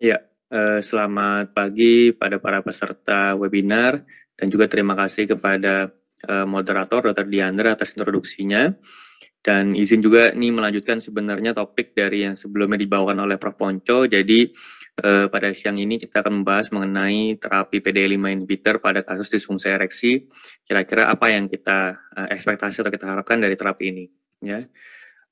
Ya, selamat pagi pada para peserta webinar dan juga terima kasih kepada eh, moderator Dr. Diandra atas introduksinya. Dan izin juga nih melanjutkan sebenarnya topik dari yang sebelumnya dibawakan oleh Prof. Ponco. Jadi eh, pada siang ini kita akan membahas mengenai terapi PDE5 inhibitor pada kasus disfungsi ereksi. Kira-kira apa yang kita eh, ekspektasi atau kita harapkan dari terapi ini. Ya.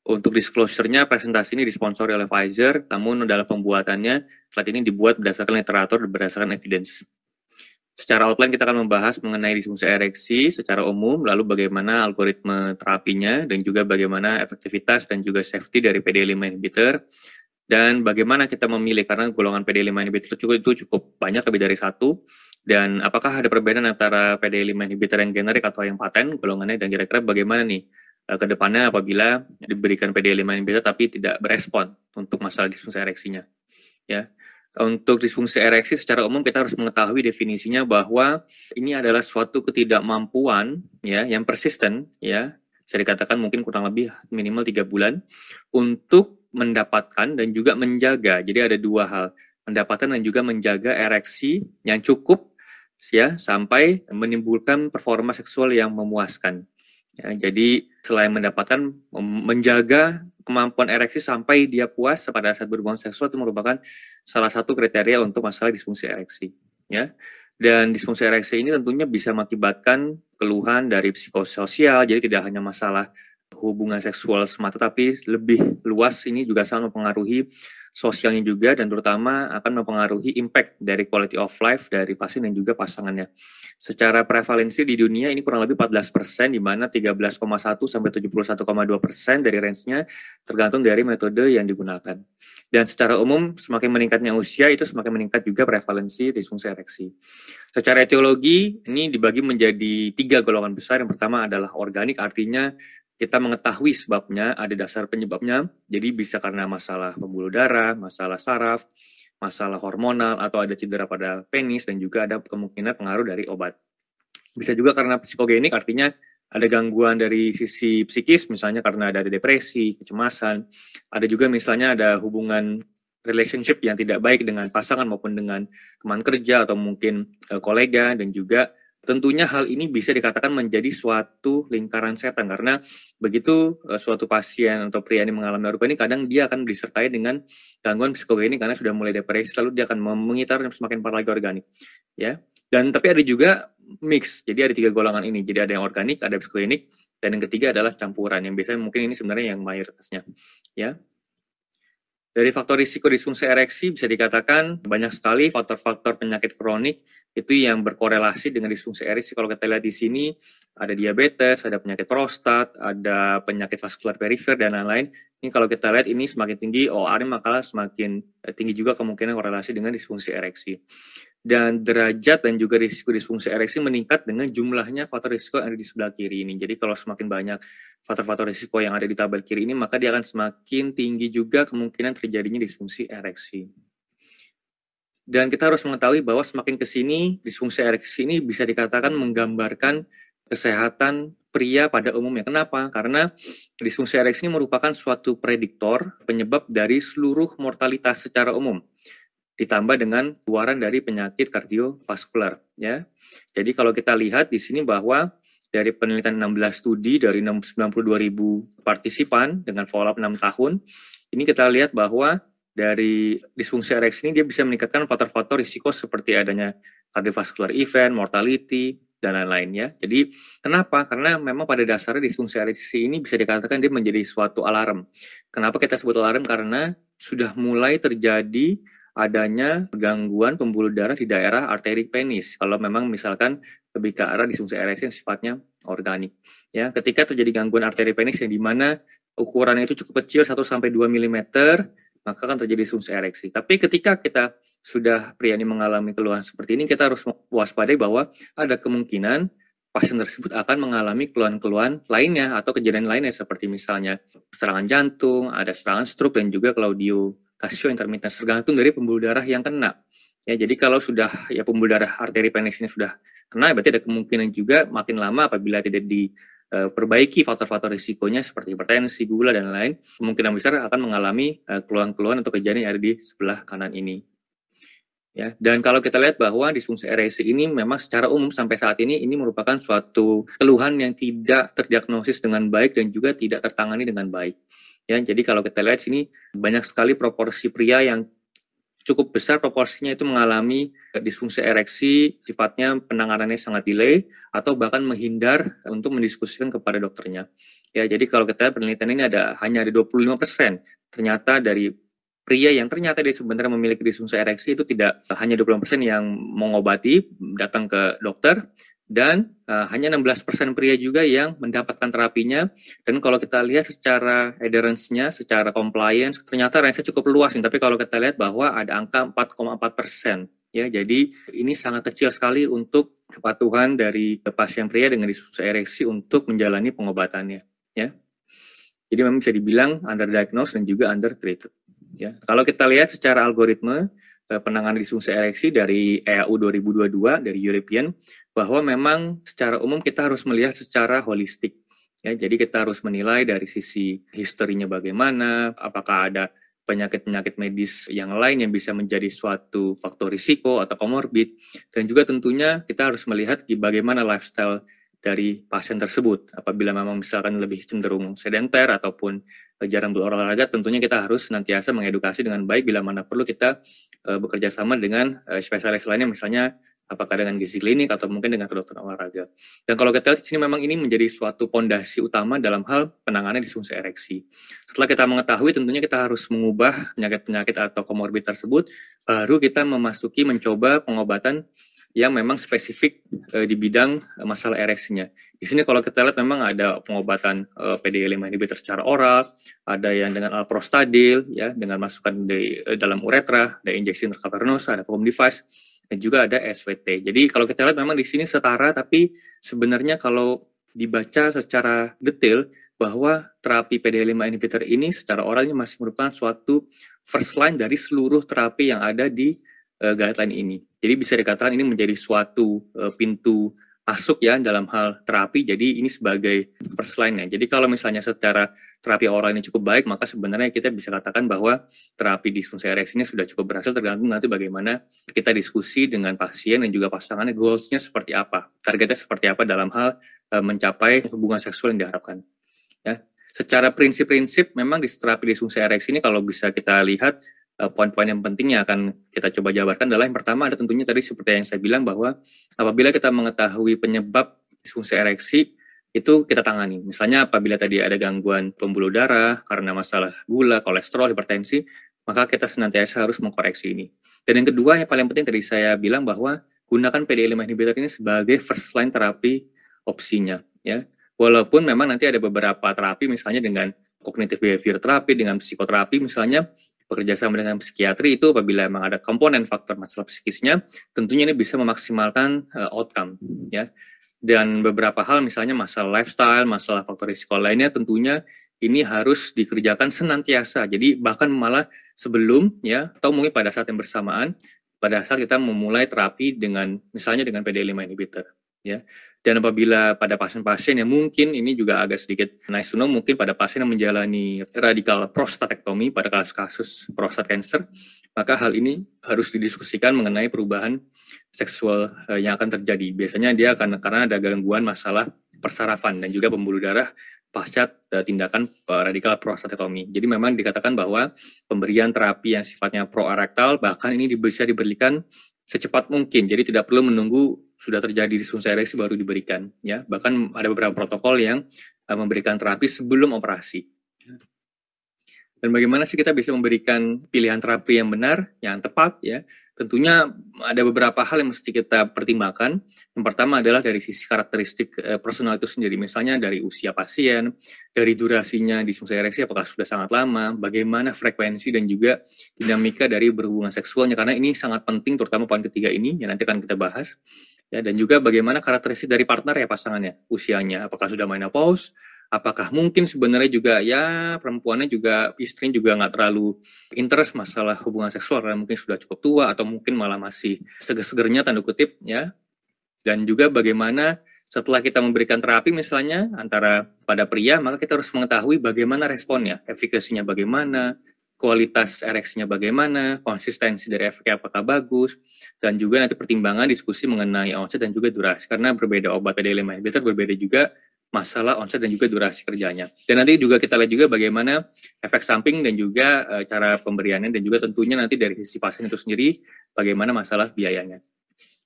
Untuk disclosure-nya, presentasi ini disponsori oleh Pfizer, namun dalam pembuatannya, slide ini dibuat berdasarkan literatur dan berdasarkan evidence. Secara outline kita akan membahas mengenai disfungsi ereksi secara umum, lalu bagaimana algoritma terapinya, dan juga bagaimana efektivitas dan juga safety dari PD5 inhibitor, dan bagaimana kita memilih, karena golongan PD5 inhibitor cukup, itu cukup banyak, lebih dari satu, dan apakah ada perbedaan antara PD5 inhibitor yang generik atau yang paten golongannya, dan kira-kira bagaimana nih ke depannya apabila diberikan PD5 inhibitor tapi tidak berespon untuk masalah disfungsi ereksinya. Ya. Untuk disfungsi ereksi secara umum kita harus mengetahui definisinya bahwa ini adalah suatu ketidakmampuan ya yang persisten ya bisa dikatakan mungkin kurang lebih minimal tiga bulan untuk mendapatkan dan juga menjaga. Jadi ada dua hal, mendapatkan dan juga menjaga ereksi yang cukup ya sampai menimbulkan performa seksual yang memuaskan. Ya, jadi selain mendapatkan menjaga kemampuan ereksi sampai dia puas pada saat berhubungan seksual itu merupakan salah satu kriteria untuk masalah disfungsi ereksi. Ya, dan disfungsi ereksi ini tentunya bisa mengakibatkan keluhan dari psikososial, jadi tidak hanya masalah hubungan seksual semata, tapi lebih luas ini juga sangat mempengaruhi sosialnya juga dan terutama akan mempengaruhi impact dari quality of life dari pasien dan juga pasangannya. Secara prevalensi di dunia ini kurang lebih 14 persen, di mana 13,1 sampai 71,2 persen dari range-nya tergantung dari metode yang digunakan. Dan secara umum semakin meningkatnya usia itu semakin meningkat juga prevalensi disfungsi ereksi. Secara etiologi ini dibagi menjadi tiga golongan besar. Yang pertama adalah organik, artinya kita mengetahui sebabnya, ada dasar penyebabnya, jadi bisa karena masalah pembuluh darah, masalah saraf, masalah hormonal, atau ada cedera pada penis, dan juga ada kemungkinan pengaruh dari obat. Bisa juga karena psikogenik, artinya ada gangguan dari sisi psikis, misalnya karena ada depresi, kecemasan, ada juga misalnya ada hubungan relationship yang tidak baik dengan pasangan maupun dengan teman kerja atau mungkin uh, kolega, dan juga Tentunya hal ini bisa dikatakan menjadi suatu lingkaran setan. Karena begitu uh, suatu pasien atau pria ini mengalami arupa ini kadang dia akan disertai dengan gangguan psikogeni karena sudah mulai depresi lalu dia akan mengitar semakin parah lagi organik ya. Dan tapi ada juga mix. Jadi ada tiga golongan ini. Jadi ada yang organik ada psikogenik dan yang ketiga adalah campuran. Yang biasanya mungkin ini sebenarnya yang mayoritasnya ya dari faktor risiko disfungsi ereksi bisa dikatakan banyak sekali faktor-faktor penyakit kronik itu yang berkorelasi dengan disfungsi ereksi. Kalau kita lihat di sini ada diabetes, ada penyakit prostat, ada penyakit vaskular perifer dan lain-lain. Ini kalau kita lihat ini semakin tinggi OR maka semakin tinggi juga kemungkinan korelasi dengan disfungsi ereksi dan derajat dan juga risiko disfungsi ereksi meningkat dengan jumlahnya faktor risiko yang ada di sebelah kiri ini. Jadi kalau semakin banyak faktor-faktor risiko yang ada di tabel kiri ini, maka dia akan semakin tinggi juga kemungkinan terjadinya disfungsi ereksi. Dan kita harus mengetahui bahwa semakin ke sini, disfungsi ereksi ini bisa dikatakan menggambarkan kesehatan pria pada umumnya. Kenapa? Karena disfungsi ereksi ini merupakan suatu prediktor penyebab dari seluruh mortalitas secara umum ditambah dengan luaran dari penyakit kardiovaskular ya. Jadi kalau kita lihat di sini bahwa dari penelitian 16 studi dari 92 ribu partisipan dengan follow up 6 tahun, ini kita lihat bahwa dari disfungsi ereksi ini dia bisa meningkatkan faktor-faktor risiko seperti adanya kardiovaskular event, mortality, dan lain-lain ya. Jadi kenapa? Karena memang pada dasarnya disfungsi ereksi ini bisa dikatakan dia menjadi suatu alarm. Kenapa kita sebut alarm? Karena sudah mulai terjadi adanya gangguan pembuluh darah di daerah arteri penis. Kalau memang misalkan lebih ke arah disfungsi ereksi yang sifatnya organik. Ya, ketika terjadi gangguan arteri penis yang di mana ukurannya itu cukup kecil 1 sampai 2 mm, maka akan terjadi disfungsi ereksi. Tapi ketika kita sudah pria ini mengalami keluhan seperti ini, kita harus waspadai bahwa ada kemungkinan pasien tersebut akan mengalami keluhan-keluhan lainnya atau kejadian lainnya seperti misalnya serangan jantung, ada serangan stroke dan juga Claudio kasio intermittent tergantung dari pembuluh darah yang kena. Ya, jadi kalau sudah ya pembuluh darah arteri penis ini sudah kena, berarti ada kemungkinan juga makin lama apabila tidak diperbaiki faktor-faktor risikonya seperti hipertensi, gula dan lain, kemungkinan besar akan mengalami keluhan-keluhan atau kejadian yang ada di sebelah kanan ini. Ya, dan kalau kita lihat bahwa disfungsi ereksi ini memang secara umum sampai saat ini ini merupakan suatu keluhan yang tidak terdiagnosis dengan baik dan juga tidak tertangani dengan baik. Ya, jadi kalau kita lihat sini banyak sekali proporsi pria yang cukup besar proporsinya itu mengalami disfungsi ereksi, sifatnya penanganannya sangat delay atau bahkan menghindar untuk mendiskusikan kepada dokternya. Ya, jadi kalau kita lihat penelitian ini ada hanya ada 25% ternyata dari pria yang ternyata dia sebenarnya memiliki disfungsi ereksi itu tidak hanya 20% yang mengobati datang ke dokter dan uh, hanya 16% pria juga yang mendapatkan terapinya. Dan kalau kita lihat secara adherence-nya, secara compliance ternyata range cukup luas nih, tapi kalau kita lihat bahwa ada angka 4,4% ya jadi ini sangat kecil sekali untuk kepatuhan dari pasien pria dengan disfungsi ereksi untuk menjalani pengobatannya. Ya. Jadi memang bisa dibilang underdiagnosed dan juga undertreated. Ya, kalau kita lihat secara algoritma eh, penanganan disfungsi ereksi dari EAU 2022 dari European bahwa memang secara umum kita harus melihat secara holistik. Ya, jadi kita harus menilai dari sisi historinya bagaimana, apakah ada penyakit-penyakit medis yang lain yang bisa menjadi suatu faktor risiko atau komorbid dan juga tentunya kita harus melihat bagaimana lifestyle dari pasien tersebut. Apabila memang misalkan lebih cenderung sedenter ataupun jarang berolahraga, tentunya kita harus senantiasa mengedukasi dengan baik bila mana perlu kita uh, bekerja sama dengan uh, spesialis lainnya, misalnya apakah dengan gizi klinik atau mungkin dengan kedokteran olahraga. Dan kalau kita lihat di sini memang ini menjadi suatu pondasi utama dalam hal penanganan disfungsi ereksi. Setelah kita mengetahui tentunya kita harus mengubah penyakit-penyakit atau komorbid tersebut, baru kita memasuki mencoba pengobatan yang memang spesifik uh, di bidang uh, masalah ereksinya. Di sini kalau kita lihat memang ada pengobatan uh, PDE5 inhibitor secara oral, ada yang dengan alprostadil ya dengan masukan di uh, dalam uretra, ada injeksi intracavernosa, ada foam device dan juga ada SWT. Jadi kalau kita lihat memang di sini setara tapi sebenarnya kalau dibaca secara detail bahwa terapi PDE5 inhibitor ini secara oral ini masih merupakan suatu first line dari seluruh terapi yang ada di uh, guideline ini. Jadi bisa dikatakan ini menjadi suatu uh, pintu masuk ya dalam hal terapi. Jadi ini sebagai first line ya. Jadi kalau misalnya secara terapi oral ini cukup baik, maka sebenarnya kita bisa katakan bahwa terapi disfungsi ereksi ini sudah cukup berhasil tergantung nanti bagaimana kita diskusi dengan pasien dan juga pasangannya goalsnya seperti apa, targetnya seperti apa dalam hal uh, mencapai hubungan seksual yang diharapkan. Ya. Secara prinsip-prinsip memang di terapi disfungsi ereksi ini kalau bisa kita lihat poin-poin yang penting yang akan kita coba jabarkan adalah yang pertama ada tentunya tadi seperti yang saya bilang bahwa apabila kita mengetahui penyebab disfungsi ereksi itu kita tangani. Misalnya apabila tadi ada gangguan pembuluh darah karena masalah gula, kolesterol, hipertensi, maka kita senantiasa harus mengkoreksi ini. Dan yang kedua yang paling penting tadi saya bilang bahwa gunakan PDE5 inhibitor ini sebagai first line terapi opsinya ya. Walaupun memang nanti ada beberapa terapi misalnya dengan kognitif behavior terapi dengan psikoterapi misalnya bekerja sama dengan psikiatri itu apabila memang ada komponen faktor masalah psikisnya, tentunya ini bisa memaksimalkan uh, outcome ya. Dan beberapa hal misalnya masalah lifestyle, masalah faktor risiko lainnya tentunya ini harus dikerjakan senantiasa. Jadi bahkan malah sebelum ya atau mungkin pada saat yang bersamaan pada saat kita memulai terapi dengan misalnya dengan PD5 inhibitor ya. Dan apabila pada pasien-pasien yang mungkin ini juga agak sedikit nice to know, mungkin pada pasien yang menjalani radikal prostatektomi pada kasus-kasus prostat cancer, maka hal ini harus didiskusikan mengenai perubahan seksual eh, yang akan terjadi. Biasanya dia akan karena ada gangguan masalah persarafan dan juga pembuluh darah pasca uh, tindakan uh, radikal prostatektomi. Jadi memang dikatakan bahwa pemberian terapi yang sifatnya proarektal bahkan ini bisa diberikan secepat mungkin. Jadi tidak perlu menunggu sudah terjadi disfungsi ereksi baru diberikan ya. Bahkan ada beberapa protokol yang uh, memberikan terapi sebelum operasi. Dan bagaimana sih kita bisa memberikan pilihan terapi yang benar yang tepat ya? Tentunya ada beberapa hal yang mesti kita pertimbangkan. Yang pertama adalah dari sisi karakteristik uh, personal itu sendiri. Misalnya dari usia pasien dari durasinya disfungsi ereksi apakah sudah sangat lama bagaimana frekuensi dan juga dinamika dari berhubungan seksualnya. Karena ini sangat penting terutama poin ketiga ini yang nanti akan kita bahas ya dan juga bagaimana karakteristik dari partner ya pasangannya usianya. Apakah sudah menopause? Apakah mungkin sebenarnya juga ya perempuannya juga istri juga nggak terlalu interest masalah hubungan seksual karena mungkin sudah cukup tua atau mungkin malah masih seger-segernya tanda kutip ya. Dan juga bagaimana setelah kita memberikan terapi misalnya antara pada pria maka kita harus mengetahui bagaimana responnya efikasinya bagaimana kualitas ereksinya bagaimana, konsistensi dari efeknya apakah bagus, dan juga nanti pertimbangan diskusi mengenai onset dan juga durasi. Karena berbeda obat PD5 inhibitor, berbeda juga masalah onset dan juga durasi kerjanya. Dan nanti juga kita lihat juga bagaimana efek samping dan juga e, cara pemberiannya dan juga tentunya nanti dari sisi pasien itu sendiri bagaimana masalah biayanya.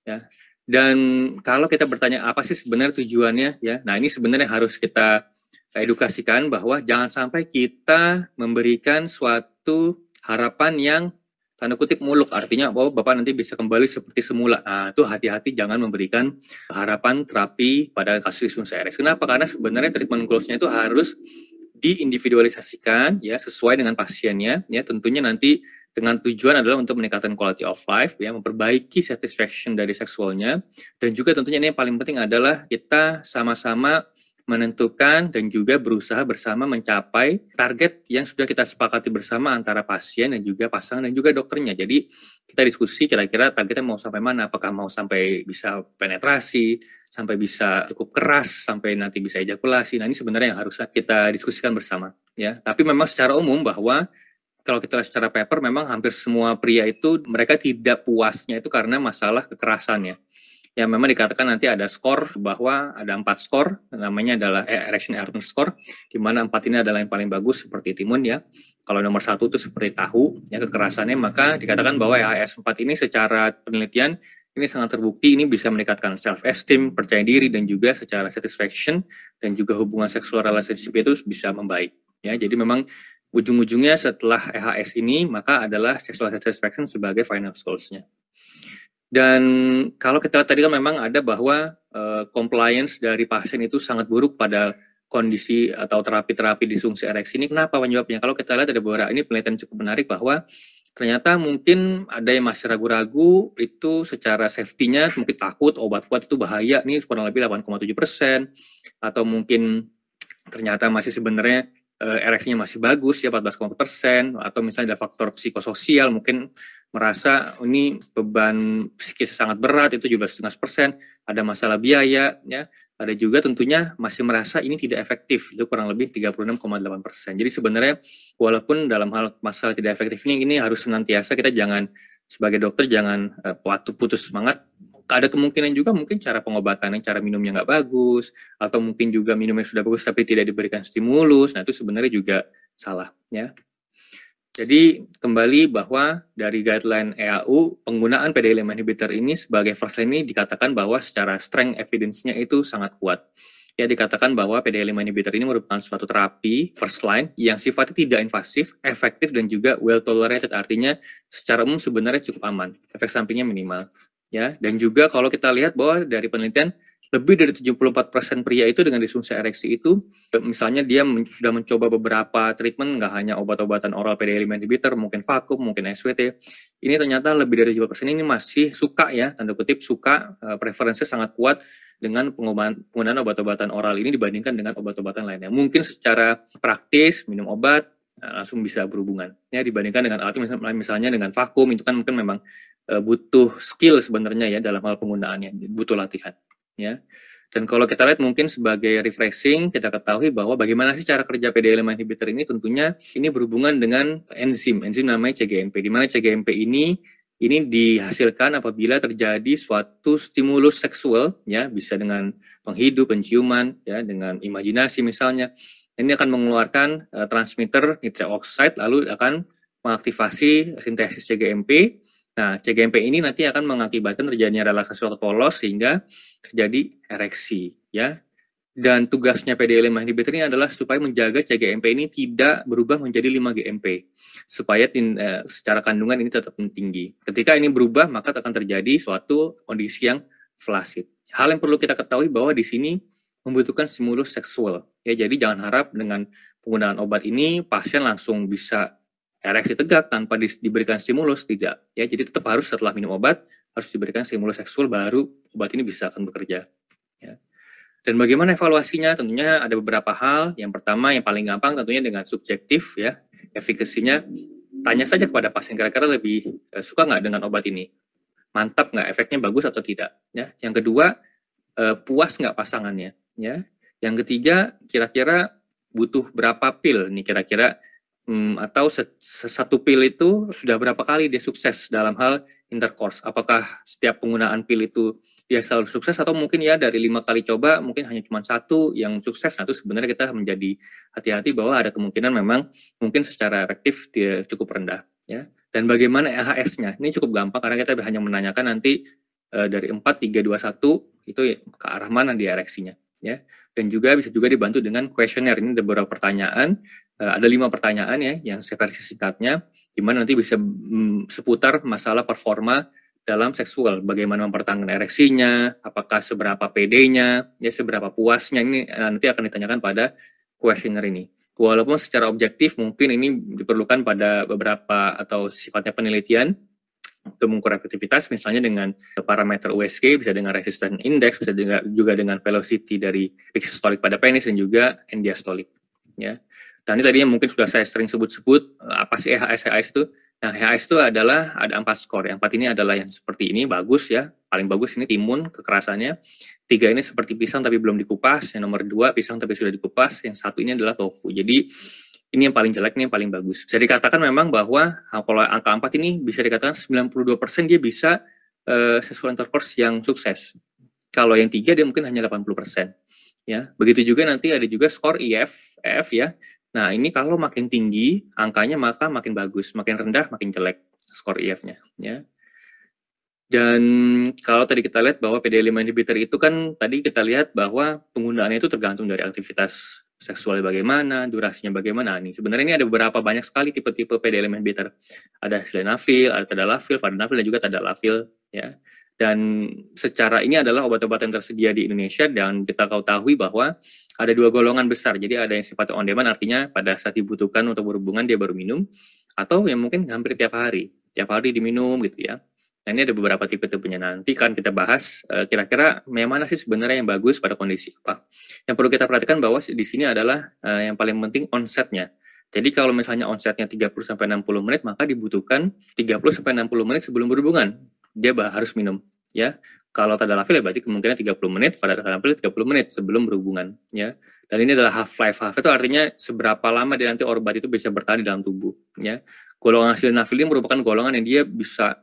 Ya. Dan kalau kita bertanya apa sih sebenarnya tujuannya ya. Nah, ini sebenarnya harus kita edukasikan bahwa jangan sampai kita memberikan suatu harapan yang tanda kutip muluk artinya bahwa bapak nanti bisa kembali seperti semula. Nah, itu hati-hati jangan memberikan harapan terapi pada kasus disfungsi ereksi. Kenapa? Karena sebenarnya treatment goals-nya itu harus diindividualisasikan ya sesuai dengan pasiennya ya tentunya nanti dengan tujuan adalah untuk meningkatkan quality of life ya memperbaiki satisfaction dari seksualnya dan juga tentunya ini yang paling penting adalah kita sama-sama menentukan dan juga berusaha bersama mencapai target yang sudah kita sepakati bersama antara pasien dan juga pasangan dan juga dokternya. Jadi kita diskusi kira-kira targetnya mau sampai mana, apakah mau sampai bisa penetrasi, sampai bisa cukup keras, sampai nanti bisa ejakulasi. Nah ini sebenarnya yang harus kita diskusikan bersama. ya. Tapi memang secara umum bahwa kalau kita lihat secara paper memang hampir semua pria itu mereka tidak puasnya itu karena masalah kekerasannya yang memang dikatakan nanti ada skor bahwa ada empat skor namanya adalah erection hardness score di mana empat ini adalah yang paling bagus seperti timun ya kalau nomor satu itu seperti tahu ya kekerasannya maka dikatakan bahwa EHS 4 ini secara penelitian ini sangat terbukti ini bisa meningkatkan self esteem percaya diri dan juga secara satisfaction dan juga hubungan seksual relationship itu bisa membaik ya jadi memang ujung-ujungnya setelah EHS ini maka adalah sexual satisfaction sebagai final goals-nya. Dan kalau kita lihat tadi kan memang ada bahwa uh, compliance dari pasien itu sangat buruk pada kondisi atau terapi-terapi disfungsi ereksi ini. Kenapa penyebabnya? Kalau kita lihat ada beberapa ini penelitian cukup menarik bahwa ternyata mungkin ada yang masih ragu-ragu itu secara safety-nya mungkin takut obat kuat itu bahaya nih kurang lebih 8,7 persen atau mungkin ternyata masih sebenarnya ereksinya masih bagus ya 14,4 persen atau misalnya ada faktor psikososial mungkin merasa oh, ini beban psikis sangat berat itu 17,5 persen ada masalah biaya ya ada juga tentunya masih merasa ini tidak efektif itu kurang lebih 36,8 persen jadi sebenarnya walaupun dalam hal masalah tidak efektif ini ini harus senantiasa kita jangan sebagai dokter jangan uh, putus semangat ada kemungkinan juga mungkin cara pengobatannya, cara minumnya nggak bagus, atau mungkin juga minumnya sudah bagus tapi tidak diberikan stimulus. Nah itu sebenarnya juga salah, ya. Jadi kembali bahwa dari guideline EAU penggunaan PDL inhibitor ini sebagai first line ini dikatakan bahwa secara strength evidence-nya itu sangat kuat. Ya dikatakan bahwa PDL inhibitor ini merupakan suatu terapi first line yang sifatnya tidak invasif, efektif dan juga well tolerated. Artinya secara umum sebenarnya cukup aman, efek sampingnya minimal ya dan juga kalau kita lihat bahwa dari penelitian lebih dari 74% pria itu dengan disfungsi ereksi itu misalnya dia sudah mencoba beberapa treatment nggak hanya obat-obatan oral PDE5 inhibitor mungkin vakum mungkin SWT ini ternyata lebih dari 70% ini masih suka ya tanda kutip suka uh, preferensinya sangat kuat dengan penggunaan obat-obatan oral ini dibandingkan dengan obat-obatan lainnya. Mungkin secara praktis minum obat uh, langsung bisa berhubungan ya dibandingkan dengan alat misalnya, dengan vakum itu kan mungkin memang uh, butuh skill sebenarnya ya dalam hal penggunaannya butuh latihan ya. Dan kalau kita lihat mungkin sebagai refreshing, kita ketahui bahwa bagaimana sih cara kerja PDL5 inhibitor ini? Tentunya ini berhubungan dengan enzim, enzim namanya CGMP, di mana CGMP ini ini dihasilkan apabila terjadi suatu stimulus seksual, ya. Bisa dengan penghidup, penciuman, ya. Dengan imajinasi misalnya. Ini akan mengeluarkan uh, transmitter nitric oxide, lalu akan mengaktifasi sintesis CGMP Nah, CGMP ini nanti akan mengakibatkan terjadinya relaksasi otot polos sehingga terjadi ereksi, ya. Dan tugasnya PDL5 inhibitor ini adalah supaya menjaga CGMP ini tidak berubah menjadi 5-GMP, supaya tin, eh, secara kandungan ini tetap tinggi. Ketika ini berubah, maka akan terjadi suatu kondisi yang flasid. Hal yang perlu kita ketahui bahwa di sini membutuhkan stimulus seksual. Ya, jadi jangan harap dengan penggunaan obat ini pasien langsung bisa ereksi tegak tanpa di, diberikan stimulus tidak. Ya jadi tetap harus setelah minum obat harus diberikan stimulus seksual baru obat ini bisa akan bekerja. Ya. dan bagaimana evaluasinya? Tentunya ada beberapa hal. Yang pertama yang paling gampang tentunya dengan subjektif ya efikasinya tanya saja kepada pasien kira-kira lebih uh, suka nggak dengan obat ini? Mantap nggak? Efeknya bagus atau tidak? Ya. Yang kedua uh, puas nggak pasangannya? Ya. Yang ketiga kira-kira butuh berapa pil nih kira-kira hmm, atau satu pil itu sudah berapa kali dia sukses dalam hal intercourse? Apakah setiap penggunaan pil itu dia selalu sukses atau mungkin ya dari lima kali coba mungkin hanya cuma satu yang sukses? Nah itu sebenarnya kita menjadi hati-hati bahwa ada kemungkinan memang mungkin secara efektif dia cukup rendah ya. Dan bagaimana EHS-nya? Ini cukup gampang karena kita hanya menanyakan nanti e, dari 4, 3, 2, 1 itu ke arah mana dia ereksinya ya. Dan juga bisa juga dibantu dengan kuesioner. Ini ada beberapa pertanyaan. Uh, ada lima pertanyaan ya yang versi singkatnya. Di mana nanti bisa mm, seputar masalah performa dalam seksual. Bagaimana mempertahankan ereksinya apakah seberapa PD-nya ya seberapa puasnya. Ini nanti akan ditanyakan pada kuesioner ini. Walaupun secara objektif mungkin ini diperlukan pada beberapa atau sifatnya penelitian untuk mengukur efektivitas misalnya dengan parameter USG bisa dengan resistance index bisa juga, juga dengan velocity dari peak systolic pada penis dan juga end diastolic ya. Dan ini tadinya mungkin sudah saya sering sebut-sebut apa sih EHS EHS itu? Nah EHS itu adalah ada empat skor. Yang empat ini adalah yang seperti ini bagus ya. Paling bagus ini timun kekerasannya. Tiga ini seperti pisang tapi belum dikupas. Yang nomor dua pisang tapi sudah dikupas. Yang satu ini adalah tofu. Jadi ini yang paling jelek, ini yang paling bagus. Bisa dikatakan memang bahwa kalau angka 4 ini bisa dikatakan 92% dia bisa uh, sexual intercourse yang sukses. Kalau yang tiga dia mungkin hanya 80%. Ya, begitu juga nanti ada juga skor IF, F ya. Nah, ini kalau makin tinggi angkanya maka makin bagus, makin rendah makin jelek skor IF-nya, ya. Dan kalau tadi kita lihat bahwa PD5 inhibitor itu kan tadi kita lihat bahwa penggunaannya itu tergantung dari aktivitas seksual bagaimana, durasinya bagaimana. Nih, sebenarnya ini ada beberapa banyak sekali tipe-tipe PD-LM inhibitor. Ada sildenafil, ada tadalafil, vardenafil, dan juga tadalafil. Ya. Dan secara ini adalah obat-obatan tersedia di Indonesia dan kita ketahui bahwa ada dua golongan besar. Jadi ada yang sifatnya on demand, artinya pada saat dibutuhkan untuk berhubungan dia baru minum, atau yang mungkin hampir tiap hari, tiap hari diminum gitu ya. Nah ini ada beberapa tipe-tipenya nanti kan kita bahas eh, kira-kira yang mana sih sebenarnya yang bagus pada kondisi apa. Yang perlu kita perhatikan bahwa di sini adalah uh, yang paling penting onsetnya. Jadi kalau misalnya onsetnya 30 sampai 60 menit maka dibutuhkan 30 sampai 60 menit sebelum berhubungan. Dia harus minum ya. Kalau tadalafil ya berarti kemungkinan 30 menit, pada tadalafil 30 menit sebelum berhubungan ya. Dan ini adalah half life. Half itu artinya seberapa lama dia nanti obat itu bisa bertahan di dalam tubuh ya. Golongan sildenafil ini merupakan golongan yang dia bisa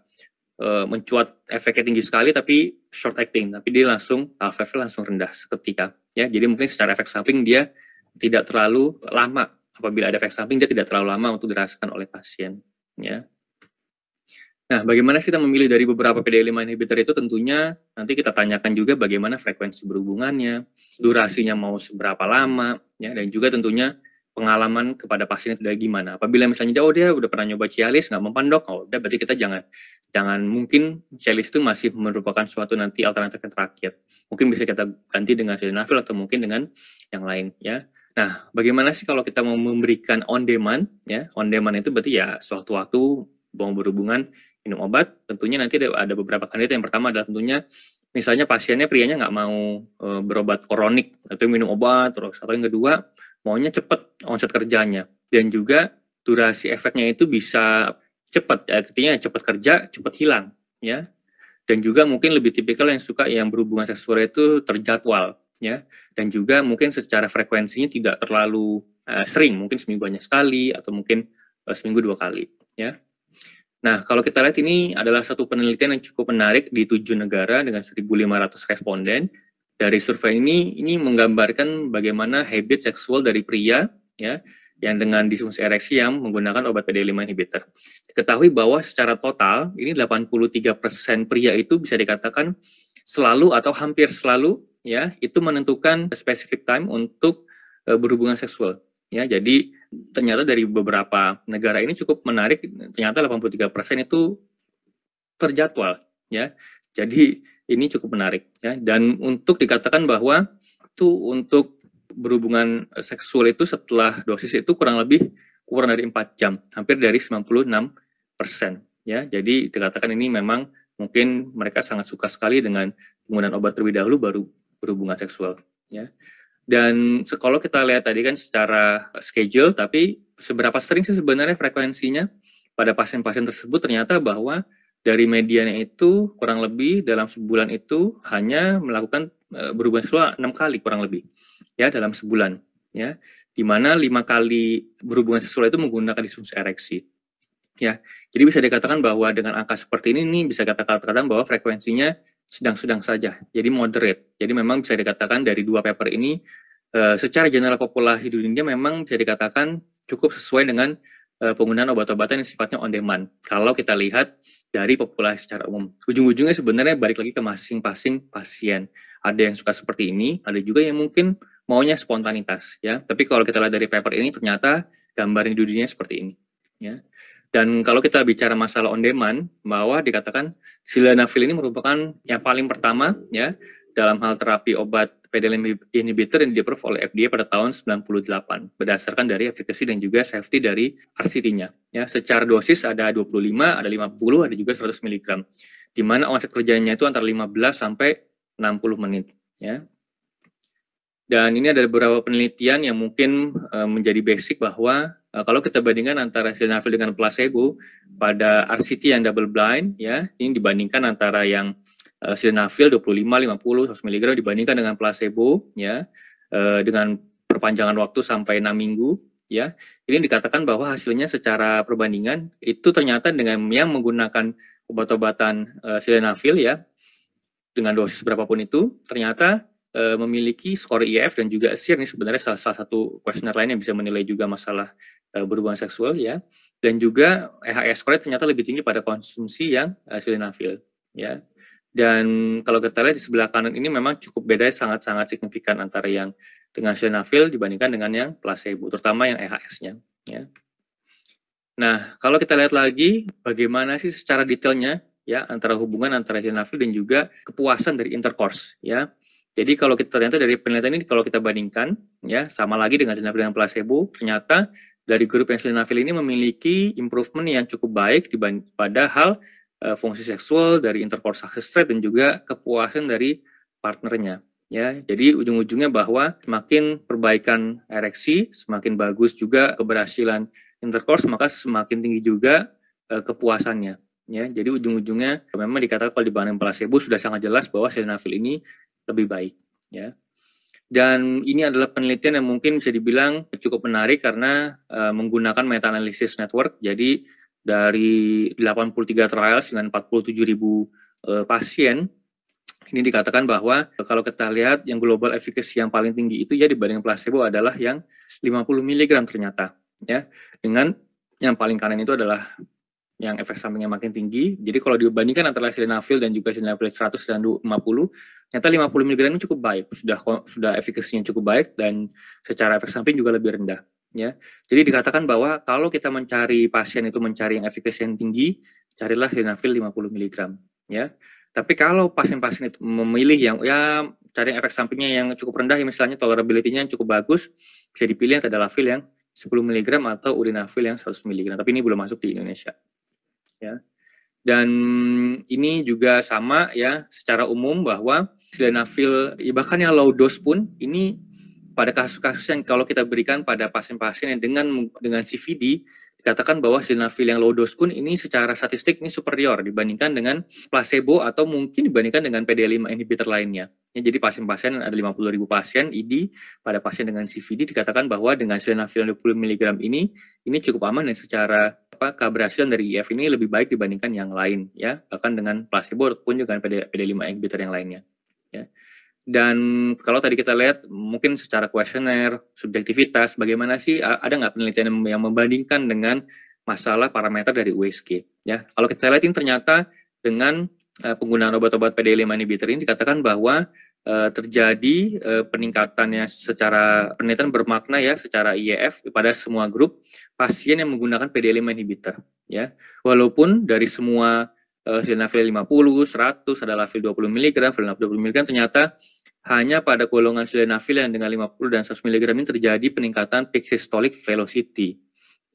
uh, mencuat efeknya tinggi sekali tapi short acting tapi dia langsung alpha langsung rendah seketika ya. Jadi mungkin secara efek samping dia tidak terlalu lama. Apabila ada efek samping dia tidak terlalu lama untuk dirasakan oleh pasien ya. Nah, bagaimana kita memilih dari beberapa PDE5 inhibitor itu? Tentunya nanti kita tanyakan juga bagaimana frekuensi berhubungannya, durasinya mau seberapa lama, ya, dan juga tentunya pengalaman kepada pasien itu gimana. Apabila misalnya oh dia udah pernah nyoba Cialis nggak mempan dok, oh udah berarti kita jangan jangan mungkin Cialis itu masih merupakan suatu nanti alternatif yang terakhir. Mungkin bisa kita ganti dengan sildenafil atau mungkin dengan yang lain ya. Nah, bagaimana sih kalau kita mau memberikan on demand ya? On demand itu berarti ya suatu waktu mau berhubungan minum obat, tentunya nanti ada, ada beberapa kandidat. Yang pertama adalah tentunya misalnya pasiennya prianya nggak mau e, berobat kronik atau minum obat terus atau yang kedua maunya cepat onset kerjanya. Dan juga durasi efeknya itu bisa cepat ya, artinya cepat kerja cepat hilang ya. Dan juga mungkin lebih tipikal yang suka yang berhubungan seksual itu terjadwal ya. Dan juga mungkin secara frekuensinya tidak terlalu uh, sering mungkin seminggu banyak sekali atau mungkin uh, seminggu dua kali ya. Nah kalau kita lihat ini adalah satu penelitian yang cukup menarik di tujuh negara dengan 1.500 responden dari survei ini ini menggambarkan bagaimana habit seksual dari pria ya yang dengan disfungsi ereksi yang menggunakan obat PD5 inhibitor. Ketahui bahwa secara total ini 83% pria itu bisa dikatakan selalu atau hampir selalu ya itu menentukan specific time untuk uh, berhubungan seksual. Ya, jadi ternyata dari beberapa negara ini cukup menarik. Ternyata 83% itu terjadwal. Ya, jadi ini cukup menarik ya. Dan untuk dikatakan bahwa itu untuk berhubungan seksual itu setelah dosis itu kurang lebih kurang dari 4 jam, hampir dari 96 persen ya. Jadi dikatakan ini memang mungkin mereka sangat suka sekali dengan penggunaan obat terlebih dahulu baru berhubungan seksual ya. Dan kalau kita lihat tadi kan secara schedule, tapi seberapa sering sih sebenarnya frekuensinya pada pasien-pasien tersebut ternyata bahwa dari medianya itu kurang lebih dalam sebulan itu hanya melakukan e, berhubungan seksual enam kali kurang lebih ya dalam sebulan ya, di mana lima kali berhubungan seksual itu menggunakan disfungsi ereksi. Ya, jadi bisa dikatakan bahwa dengan angka seperti ini nih bisa katakan bahwa frekuensinya sedang-sedang saja, jadi moderate. Jadi memang bisa dikatakan dari dua paper ini uh, secara general populasi dunia memang bisa dikatakan cukup sesuai dengan uh, penggunaan obat-obatan yang sifatnya on demand. Kalau kita lihat dari populasi secara umum, ujung-ujungnya sebenarnya balik lagi ke masing-masing pasien. Ada yang suka seperti ini, ada juga yang mungkin maunya spontanitas, ya. Tapi kalau kita lihat dari paper ini ternyata gambar di dunia seperti ini, ya. Dan kalau kita bicara masalah on demand, bahwa dikatakan sildenafil ini merupakan yang paling pertama ya dalam hal terapi obat PDL inhibitor yang di-approve oleh FDA pada tahun 98 berdasarkan dari efikasi dan juga safety dari RCT-nya. Ya, secara dosis ada 25, ada 50, ada juga 100 mg. Di mana onset kerjanya itu antara 15 sampai 60 menit, ya. Dan ini ada beberapa penelitian yang mungkin uh, menjadi basic bahwa uh, kalau kita bandingkan antara sildenafil dengan placebo pada RCT yang double blind, ya ini dibandingkan antara yang sildenafil 25, 50, 100 mg dibandingkan dengan placebo, ya. Uh, dengan perpanjangan waktu sampai 6 minggu, ya. Ini dikatakan bahwa hasilnya secara perbandingan itu ternyata dengan yang menggunakan obat-obatan uh, sildenafil ya dengan dosis berapapun itu ternyata memiliki skor IF dan juga SIR ini sebenarnya salah, salah satu kuesioner lain yang bisa menilai juga masalah uh, berhubungan seksual ya. Dan juga EHS score ternyata lebih tinggi pada konsumsi yang uh, sildenafil ya dan kalau kita lihat di sebelah kanan ini memang cukup beda sangat-sangat signifikan antara yang dengan sildenafil dibandingkan dengan yang placebo terutama yang EHS-nya ya Nah, kalau kita lihat lagi bagaimana sih secara detailnya ya antara hubungan antara sildenafil dan juga kepuasan dari intercourse ya. Jadi kalau kita ternyata dari penelitian ini kalau kita bandingkan ya sama lagi dengan sildenafil dan placebo, ternyata dari grup yang sildenafil ini memiliki improvement yang cukup baik dibanding pada hal uh, fungsi seksual dari intercourse success rate dan juga kepuasan dari partnernya. Ya, jadi ujung-ujungnya bahwa semakin perbaikan ereksi, semakin bagus juga keberhasilan intercourse, maka semakin tinggi juga uh, kepuasannya. Ya, jadi ujung-ujungnya memang dikatakan kalau dibanding placebo sudah sangat jelas bahwa sildenafil ini lebih baik ya. Dan ini adalah penelitian yang mungkin bisa dibilang cukup menarik karena uh, menggunakan meta analysis network. Jadi dari 83 trials dengan 47 ribu uh, pasien, ini dikatakan bahwa kalau kita lihat yang global efficacy yang paling tinggi itu ya dibanding placebo adalah yang 50 mg ternyata ya. Dengan yang paling kanan itu adalah yang efek sampingnya makin tinggi. Jadi kalau dibandingkan antara sildenafil dan juga sildenafil 100 dan 50, ternyata 50 mg ini cukup baik, sudah sudah efikasinya cukup baik dan secara efek samping juga lebih rendah. Ya, jadi dikatakan bahwa kalau kita mencari pasien itu mencari yang efikasi yang tinggi, carilah sildenafil 50 mg. Ya, tapi kalau pasien-pasien itu memilih yang ya cari efek sampingnya yang cukup rendah, ya misalnya tolerability-nya yang cukup bagus, bisa dipilih tadalafil yang 10 mg atau urinafil yang 100 mg. Tapi ini belum masuk di Indonesia ya. Dan ini juga sama ya secara umum bahwa sildenafil ya bahkan yang low dose pun ini pada kasus-kasus yang kalau kita berikan pada pasien-pasien yang dengan dengan CVD dikatakan bahwa sildenafil yang low dose pun ini secara statistik ini superior dibandingkan dengan placebo atau mungkin dibandingkan dengan PD5 inhibitor lainnya. Ya, jadi pasien-pasien ada 50 ribu pasien ID pada pasien dengan CVD dikatakan bahwa dengan sildenafil 20 mg ini ini cukup aman dan secara apa keberhasilan dari IF ini lebih baik dibandingkan yang lain ya bahkan dengan placebo ataupun juga dengan PD, PD5 inhibitor yang lainnya ya. Dan kalau tadi kita lihat mungkin secara kuesioner, subjektivitas, bagaimana sih ada nggak penelitian yang membandingkan dengan masalah parameter dari USG? Ya, kalau kita lihat ini ternyata dengan uh, penggunaan obat-obat PD5 inhibitor ini dikatakan bahwa uh, terjadi uh, peningkatannya secara penelitian bermakna ya secara IEF pada semua grup pasien yang menggunakan PD5 inhibitor ya. Walaupun dari semua uh, sildenafil 50, 100, ada lafil 20 mg, sildenafil 20 mg ternyata hanya pada golongan sildenafil yang dengan 50 dan 100 mg ini terjadi peningkatan peak systolic velocity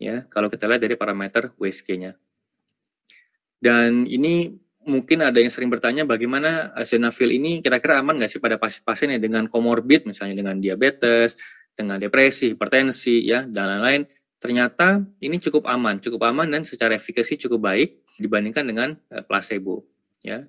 ya kalau kita lihat dari parameter WSG-nya. Dan ini mungkin ada yang sering bertanya bagaimana sildenafil ini kira-kira aman nggak sih pada pasien-pasien yang dengan komorbid misalnya dengan diabetes, dengan depresi, hipertensi ya dan lain-lain. Ternyata ini cukup aman, cukup aman dan secara efikasi cukup baik dibandingkan dengan uh, placebo ya.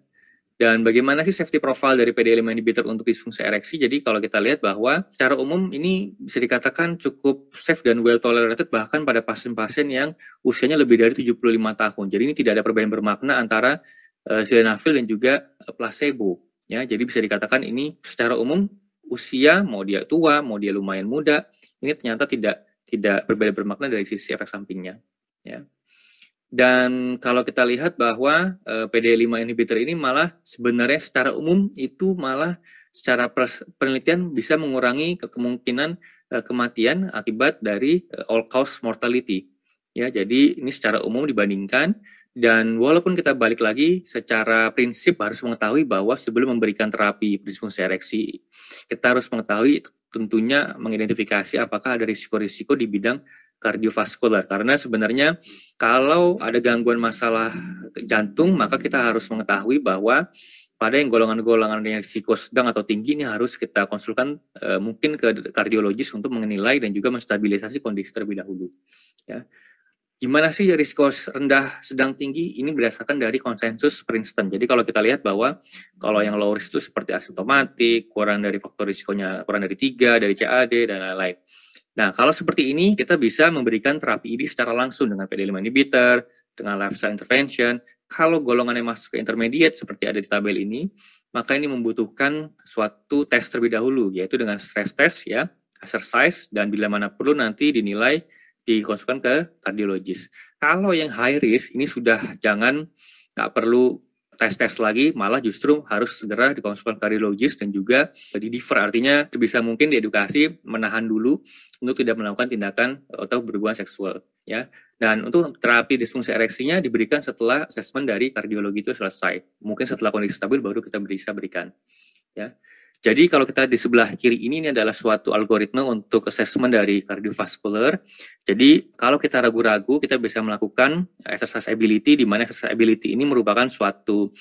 Dan bagaimana sih safety profile dari PD5 inhibitor untuk disfungsi ereksi? Jadi kalau kita lihat bahwa secara umum ini bisa dikatakan cukup safe dan well tolerated bahkan pada pasien-pasien yang usianya lebih dari 75 tahun. Jadi ini tidak ada perbedaan bermakna antara uh, sildenafil dan juga uh, placebo. Ya, jadi bisa dikatakan ini secara umum usia mau dia tua, mau dia lumayan muda, ini ternyata tidak tidak berbeda bermakna dari sisi efek sampingnya. Ya. Dan kalau kita lihat bahwa uh, eh, PD5 inhibitor ini malah sebenarnya secara umum itu malah secara penelitian bisa mengurangi kemungkinan uh, kematian akibat dari uh, all cause mortality. Ya, jadi ini secara umum dibandingkan dan walaupun kita balik lagi secara prinsip harus mengetahui bahwa sebelum memberikan terapi disfungsi ereksi, kita harus mengetahui tentunya mengidentifikasi apakah ada risiko-risiko di bidang kardiovaskular karena sebenarnya kalau ada gangguan masalah jantung maka kita harus mengetahui bahwa pada yang golongan-golongan yang risiko sedang atau tinggi ini harus kita konsulkan e, mungkin ke kardiologis untuk menilai dan juga menstabilisasi kondisi terlebih dahulu ya gimana sih risiko rendah sedang tinggi ini berdasarkan dari konsensus Princeton. Jadi kalau kita lihat bahwa kalau yang low risk itu seperti asimptomatik, kurang dari faktor risikonya kurang dari tiga, dari CAD dan lain-lain. Nah, kalau seperti ini, kita bisa memberikan terapi ini secara langsung dengan PD5 inhibitor, dengan lifestyle intervention. Kalau golongan yang masuk ke intermediate, seperti ada di tabel ini, maka ini membutuhkan suatu tes terlebih dahulu, yaitu dengan stress test, ya, exercise, dan bila mana perlu nanti dinilai dikonsulkan ke kardiologis. Kalau yang high risk, ini sudah jangan, nggak perlu tes-tes lagi, malah justru harus segera dikonsulkan kardiologis dan juga di defer, artinya bisa mungkin diedukasi menahan dulu untuk tidak melakukan tindakan atau berhubungan seksual. ya. Dan untuk terapi disfungsi ereksinya diberikan setelah asesmen dari kardiologi itu selesai. Mungkin setelah kondisi stabil baru kita bisa berikan. Ya. Jadi kalau kita di sebelah kiri ini, ini adalah suatu algoritma untuk assessment dari cardiovascular. Jadi kalau kita ragu-ragu, kita bisa melakukan exercise ability, di mana exercise ability ini merupakan suatu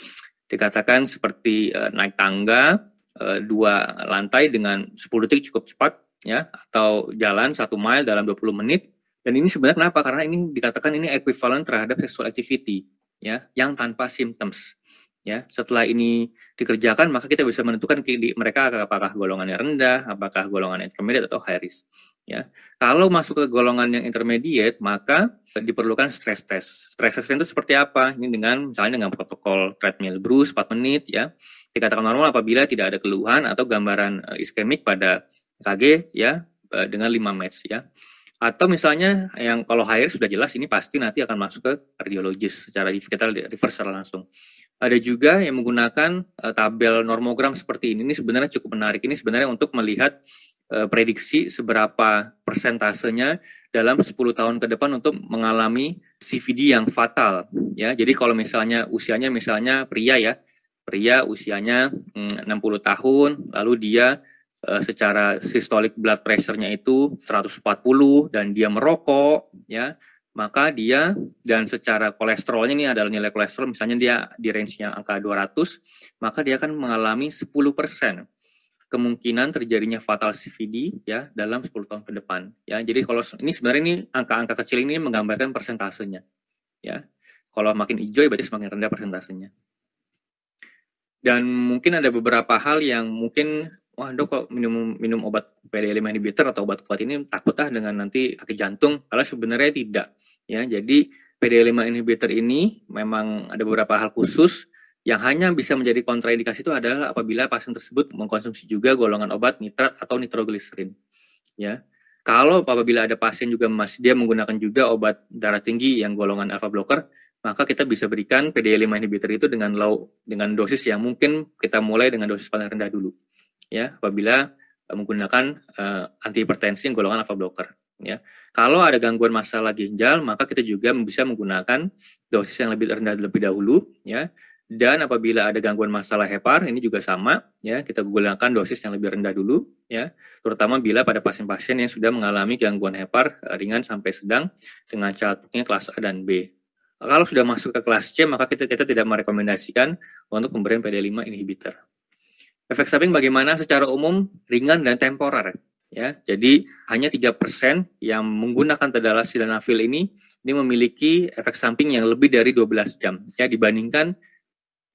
dikatakan seperti uh, naik tangga uh, dua lantai dengan 10 detik cukup cepat, ya, atau jalan satu mile dalam 20 menit. Dan ini sebenarnya kenapa? Karena ini dikatakan ini equivalent terhadap sexual activity, ya, yang tanpa symptoms ya setelah ini dikerjakan maka kita bisa menentukan mereka apakah golongannya rendah apakah golongan intermediate atau high risk. Ya kalau masuk ke golongan yang intermediate maka diperlukan stress test. Stress test itu seperti apa? Ini dengan misalnya dengan protokol treadmill bruce 4 menit ya. Dikatakan normal apabila tidak ada keluhan atau gambaran uh, iskemik pada KG ya uh, dengan 5 match ya. Atau misalnya yang kalau high risk sudah jelas ini pasti nanti akan masuk ke kardiologis secara kita reverse langsung ada juga yang menggunakan uh, tabel normogram seperti ini. Ini sebenarnya cukup menarik. Ini sebenarnya untuk melihat uh, prediksi seberapa persentasenya dalam 10 tahun ke depan untuk mengalami CVD yang fatal. Ya, jadi kalau misalnya usianya misalnya pria ya, pria usianya mm, 60 tahun, lalu dia uh, secara systolic blood pressure-nya itu 140 dan dia merokok, ya maka dia dan secara kolesterolnya ini adalah nilai kolesterol misalnya dia di range-nya angka 200, maka dia akan mengalami 10% kemungkinan terjadinya fatal CVD ya dalam 10 tahun ke depan ya. Jadi kalau ini sebenarnya ini angka-angka kecil ini menggambarkan persentasenya ya. Kalau makin hijau berarti semakin rendah persentasenya. Dan mungkin ada beberapa hal yang mungkin wah dok kok minum minum obat PD5 inhibitor atau obat kuat ini takut ah dengan nanti sakit jantung. Kalau sebenarnya tidak ya. Jadi PD5 inhibitor ini memang ada beberapa hal khusus yang hanya bisa menjadi kontraindikasi itu adalah apabila pasien tersebut mengkonsumsi juga golongan obat nitrat atau nitrogliserin. Ya. Kalau apabila ada pasien juga masih dia menggunakan juga obat darah tinggi yang golongan alpha blocker, maka kita bisa berikan PD5 inhibitor itu dengan low dengan dosis yang mungkin kita mulai dengan dosis paling rendah dulu ya apabila eh, menggunakan uh, antihipertensi yang golongan alpha blocker ya. Kalau ada gangguan masalah ginjal, maka kita juga bisa menggunakan dosis yang lebih rendah terlebih dahulu ya. Dan apabila ada gangguan masalah hepar, ini juga sama ya, kita gunakan dosis yang lebih rendah dulu ya, terutama bila pada pasien-pasien yang sudah mengalami gangguan hepar eh, ringan sampai sedang dengan catatnya kelas A dan B. Kalau sudah masuk ke kelas C, maka kita, kita tidak merekomendasikan untuk pemberian PD5 inhibitor. Efek samping bagaimana secara umum ringan dan temporer ya. Jadi hanya tiga persen yang menggunakan tadalas sildenafil ini ini memiliki efek samping yang lebih dari 12 jam ya dibandingkan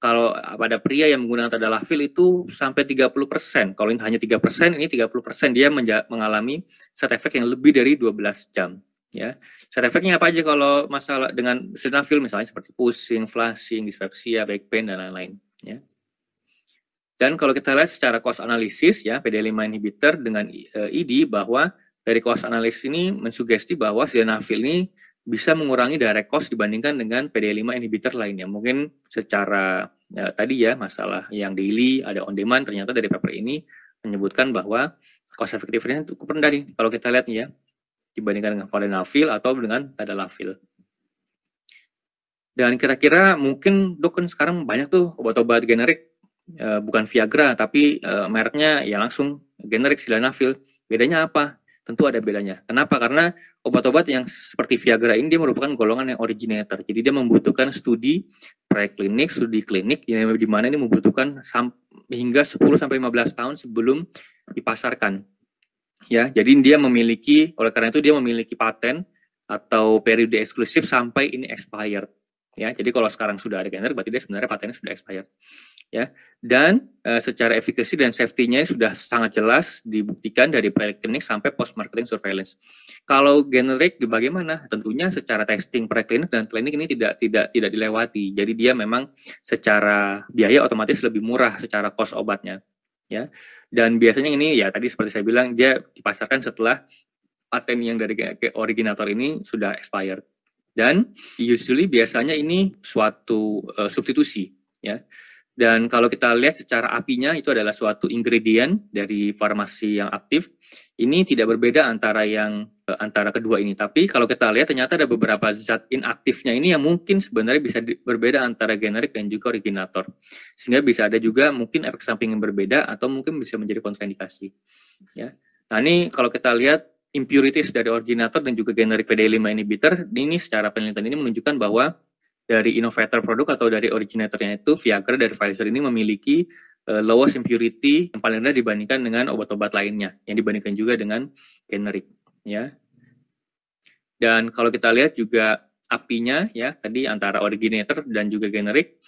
kalau pada pria yang menggunakan tadalafil itu sampai 30%. Kalau ini hanya 3%, ini 30% dia mengalami side effect yang lebih dari 12 jam. Ya, side effectnya apa aja kalau masalah dengan sildenafil misalnya seperti pusing, flashing, dispepsia, back pain dan lain-lain. Ya. Dan kalau kita lihat secara cost analisis ya PD5 inhibitor dengan ID bahwa dari cost analisis ini mensugesti bahwa sildenafil ini bisa mengurangi direct cost dibandingkan dengan PD5 inhibitor lainnya. Mungkin secara ya, tadi ya masalah yang daily ada on demand ternyata dari paper ini menyebutkan bahwa cost effectiveness cukup rendah nih kalau kita lihat ya dibandingkan dengan vardenafil atau dengan tadalafil. Dan kira-kira mungkin dok kan sekarang banyak tuh obat-obat generik e, bukan Viagra tapi e, mereknya ya langsung generik sildenafil. Bedanya apa? tentu ada bedanya. Kenapa? Karena obat-obat yang seperti Viagra ini dia merupakan golongan yang originator. Jadi dia membutuhkan studi preklinik, studi klinik yang di mana ini membutuhkan hingga 10 sampai 15 tahun sebelum dipasarkan. Ya, jadi dia memiliki oleh karena itu dia memiliki paten atau periode eksklusif sampai ini expired. Ya, jadi kalau sekarang sudah ada berarti dia sebenarnya patennya sudah expired ya dan e, secara efikasi dan safety-nya sudah sangat jelas dibuktikan dari preklinik sampai post marketing surveillance. Kalau generic bagaimana? Tentunya secara testing preklinik dan klinik ini tidak tidak tidak dilewati. Jadi dia memang secara biaya otomatis lebih murah secara cost obatnya, ya. Dan biasanya ini ya tadi seperti saya bilang dia dipasarkan setelah paten yang dari originator ini sudah expired. Dan usually biasanya ini suatu uh, substitusi, ya dan kalau kita lihat secara apinya itu adalah suatu ingredient dari farmasi yang aktif. Ini tidak berbeda antara yang eh, antara kedua ini. Tapi kalau kita lihat ternyata ada beberapa zat inaktifnya ini yang mungkin sebenarnya bisa berbeda antara generik dan juga originator. Sehingga bisa ada juga mungkin efek samping yang berbeda atau mungkin bisa menjadi kontraindikasi. Ya. Nah ini kalau kita lihat impurities dari originator dan juga generik PD5 inhibitor, ini secara penelitian ini menunjukkan bahwa dari innovator produk atau dari originatornya itu Viagra dari Pfizer ini memiliki uh, lowest impurity yang paling rendah dibandingkan dengan obat-obat lainnya yang dibandingkan juga dengan generik ya. Dan kalau kita lihat juga apinya ya tadi antara originator dan juga generik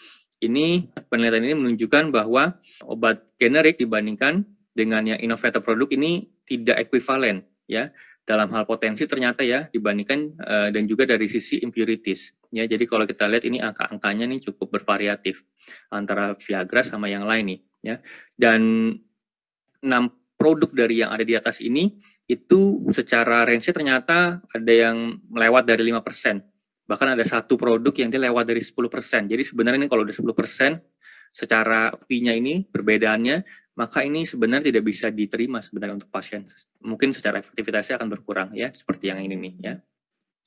ini penelitian ini menunjukkan bahwa obat generik dibandingkan dengan yang innovator produk ini tidak ekuivalen ya dalam hal potensi ternyata ya dibandingkan uh, dan juga dari sisi impurities ya jadi kalau kita lihat ini angka-angkanya nih cukup bervariatif antara Viagra sama yang lain nih ya dan enam produk dari yang ada di atas ini itu secara range ternyata ada yang melewat dari 5%. Bahkan ada satu produk yang dia lewat dari 10%. Jadi sebenarnya ini kalau udah 10% secara P-nya ini perbedaannya maka ini sebenarnya tidak bisa diterima sebenarnya untuk pasien. Mungkin secara efektivitasnya akan berkurang ya, seperti yang ini nih ya.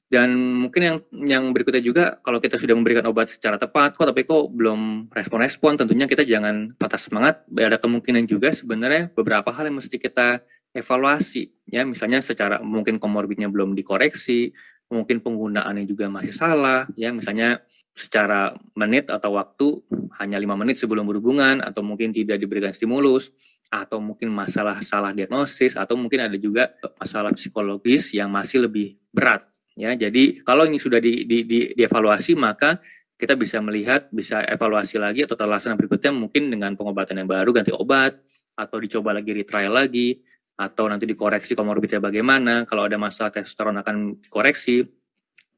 Dan mungkin yang yang berikutnya juga kalau kita sudah memberikan obat secara tepat kok tapi kok belum respon-respon tentunya kita jangan patah semangat. Ada kemungkinan juga sebenarnya beberapa hal yang mesti kita evaluasi ya misalnya secara mungkin komorbidnya belum dikoreksi mungkin penggunaannya juga masih salah ya. Misalnya secara menit atau waktu hanya lima menit sebelum berhubungan atau mungkin tidak diberikan stimulus atau mungkin masalah salah diagnosis atau mungkin ada juga masalah psikologis yang masih lebih berat ya. Jadi kalau ini sudah di, di, di, dievaluasi maka kita bisa melihat bisa evaluasi lagi atau terlaksana berikutnya mungkin dengan pengobatan yang baru ganti obat atau dicoba lagi retrial lagi atau nanti dikoreksi komorbidnya bagaimana, kalau ada masalah testosteron akan dikoreksi,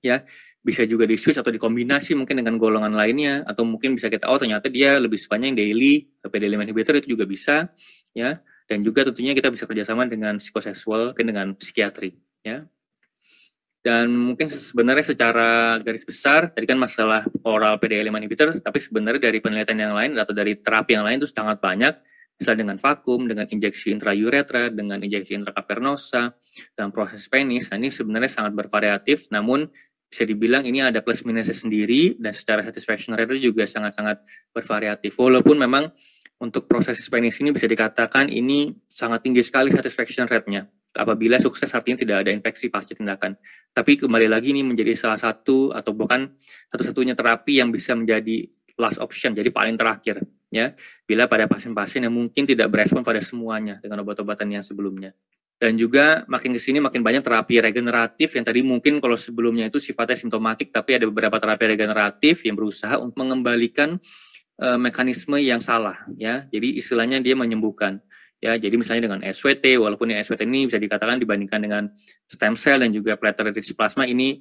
ya. Bisa juga di switch atau dikombinasi mungkin dengan golongan lainnya. Atau mungkin bisa kita oh ternyata dia lebih sukanya yang daily PD5 inhibitor itu juga bisa ya. Dan juga tentunya kita bisa kerjasama dengan psikoseksual mungkin dengan psikiatri ya. Dan mungkin sebenarnya secara garis besar tadi kan masalah oral PD5 inhibitor tapi sebenarnya dari penelitian yang lain atau dari terapi yang lain itu sangat banyak misalnya dengan vakum, dengan injeksi intrauretra, dengan injeksi intrakavernosa, dan proses penis. Nah, ini sebenarnya sangat bervariatif, namun bisa dibilang ini ada plus minusnya sendiri, dan secara satisfaction rate juga sangat-sangat bervariatif. Walaupun memang untuk proses penis ini bisa dikatakan ini sangat tinggi sekali satisfaction rate-nya. Apabila sukses artinya tidak ada infeksi pasca tindakan. Tapi kembali lagi ini menjadi salah satu atau bukan satu-satunya terapi yang bisa menjadi last option, jadi paling terakhir ya bila pada pasien-pasien yang mungkin tidak berespon pada semuanya dengan obat-obatan yang sebelumnya. Dan juga makin ke sini makin banyak terapi regeneratif yang tadi mungkin kalau sebelumnya itu sifatnya simptomatik tapi ada beberapa terapi regeneratif yang berusaha untuk mengembalikan uh, mekanisme yang salah ya. Jadi istilahnya dia menyembuhkan ya. Jadi misalnya dengan SWT walaupun ya SWT ini bisa dikatakan dibandingkan dengan stem cell dan juga platelet plasma ini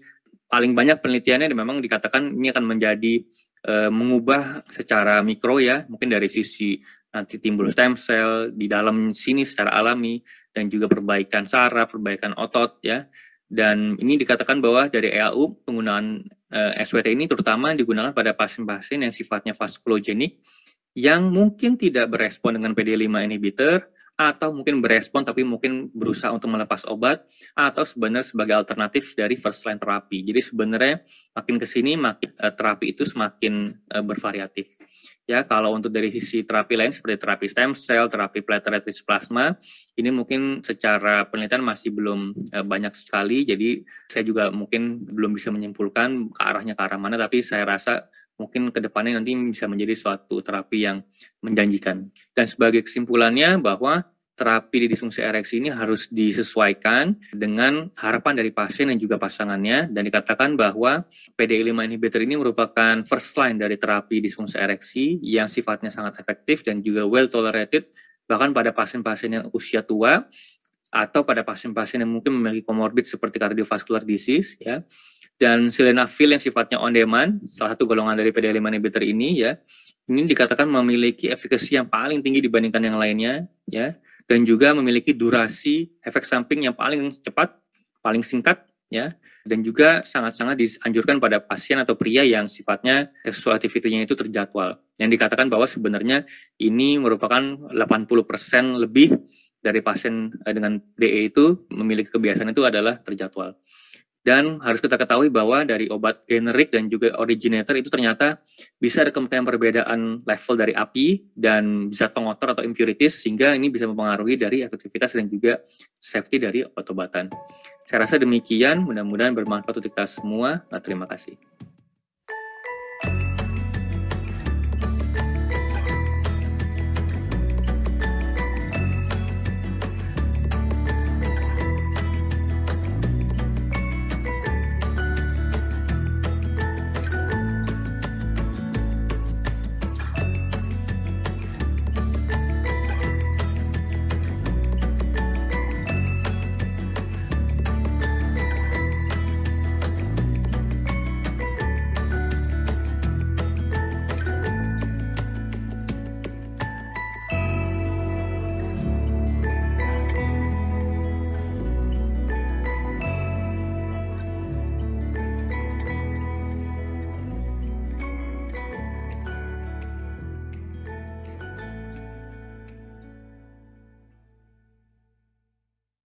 paling banyak penelitiannya memang dikatakan ini akan menjadi uh, mengubah secara mikro ya, mungkin dari sisi nanti timbul stem cell di dalam sini secara alami dan juga perbaikan saraf, perbaikan otot ya. Dan ini dikatakan bahwa dari EAU penggunaan uh, eh, SWT ini terutama digunakan pada pasien-pasien yang sifatnya vaskulogenik yang mungkin tidak berespon dengan PD5 inhibitor atau mungkin berespon tapi mungkin berusaha untuk melepas obat atau sebenarnya sebagai alternatif dari first line terapi. Jadi sebenarnya makin ke sini makin uh, terapi itu semakin uh, bervariatif. Ya, kalau untuk dari sisi terapi lain seperti terapi stem cell, terapi platelet rich plasma, ini mungkin secara penelitian masih belum uh, banyak sekali. Jadi saya juga mungkin belum bisa menyimpulkan ke arahnya ke arah mana, tapi saya rasa mungkin ke depannya nanti bisa menjadi suatu terapi yang menjanjikan. Dan sebagai kesimpulannya bahwa terapi di disfungsi ereksi ini harus disesuaikan dengan harapan dari pasien dan juga pasangannya dan dikatakan bahwa PDI5 inhibitor ini merupakan first line dari terapi disfungsi ereksi yang sifatnya sangat efektif dan juga well tolerated bahkan pada pasien-pasien yang usia tua atau pada pasien-pasien yang mungkin memiliki komorbid seperti cardiovascular disease ya dan sildenafil yang sifatnya on demand, salah satu golongan dari PD5 inhibitor ini ya, ini dikatakan memiliki efikasi yang paling tinggi dibandingkan yang lainnya ya, dan juga memiliki durasi efek samping yang paling cepat, paling singkat ya, dan juga sangat-sangat dianjurkan pada pasien atau pria yang sifatnya sexual activity-nya itu terjadwal. Yang dikatakan bahwa sebenarnya ini merupakan 80% lebih dari pasien eh, dengan DE itu memiliki kebiasaan itu adalah terjadwal. Dan harus kita ketahui bahwa dari obat generik dan juga originator itu ternyata bisa ada kemungkinan perbedaan level dari api dan zat pengotor atau impurities sehingga ini bisa mempengaruhi dari efektivitas dan juga safety dari obat-obatan. Saya rasa demikian, mudah-mudahan bermanfaat untuk kita semua. Nah, terima kasih.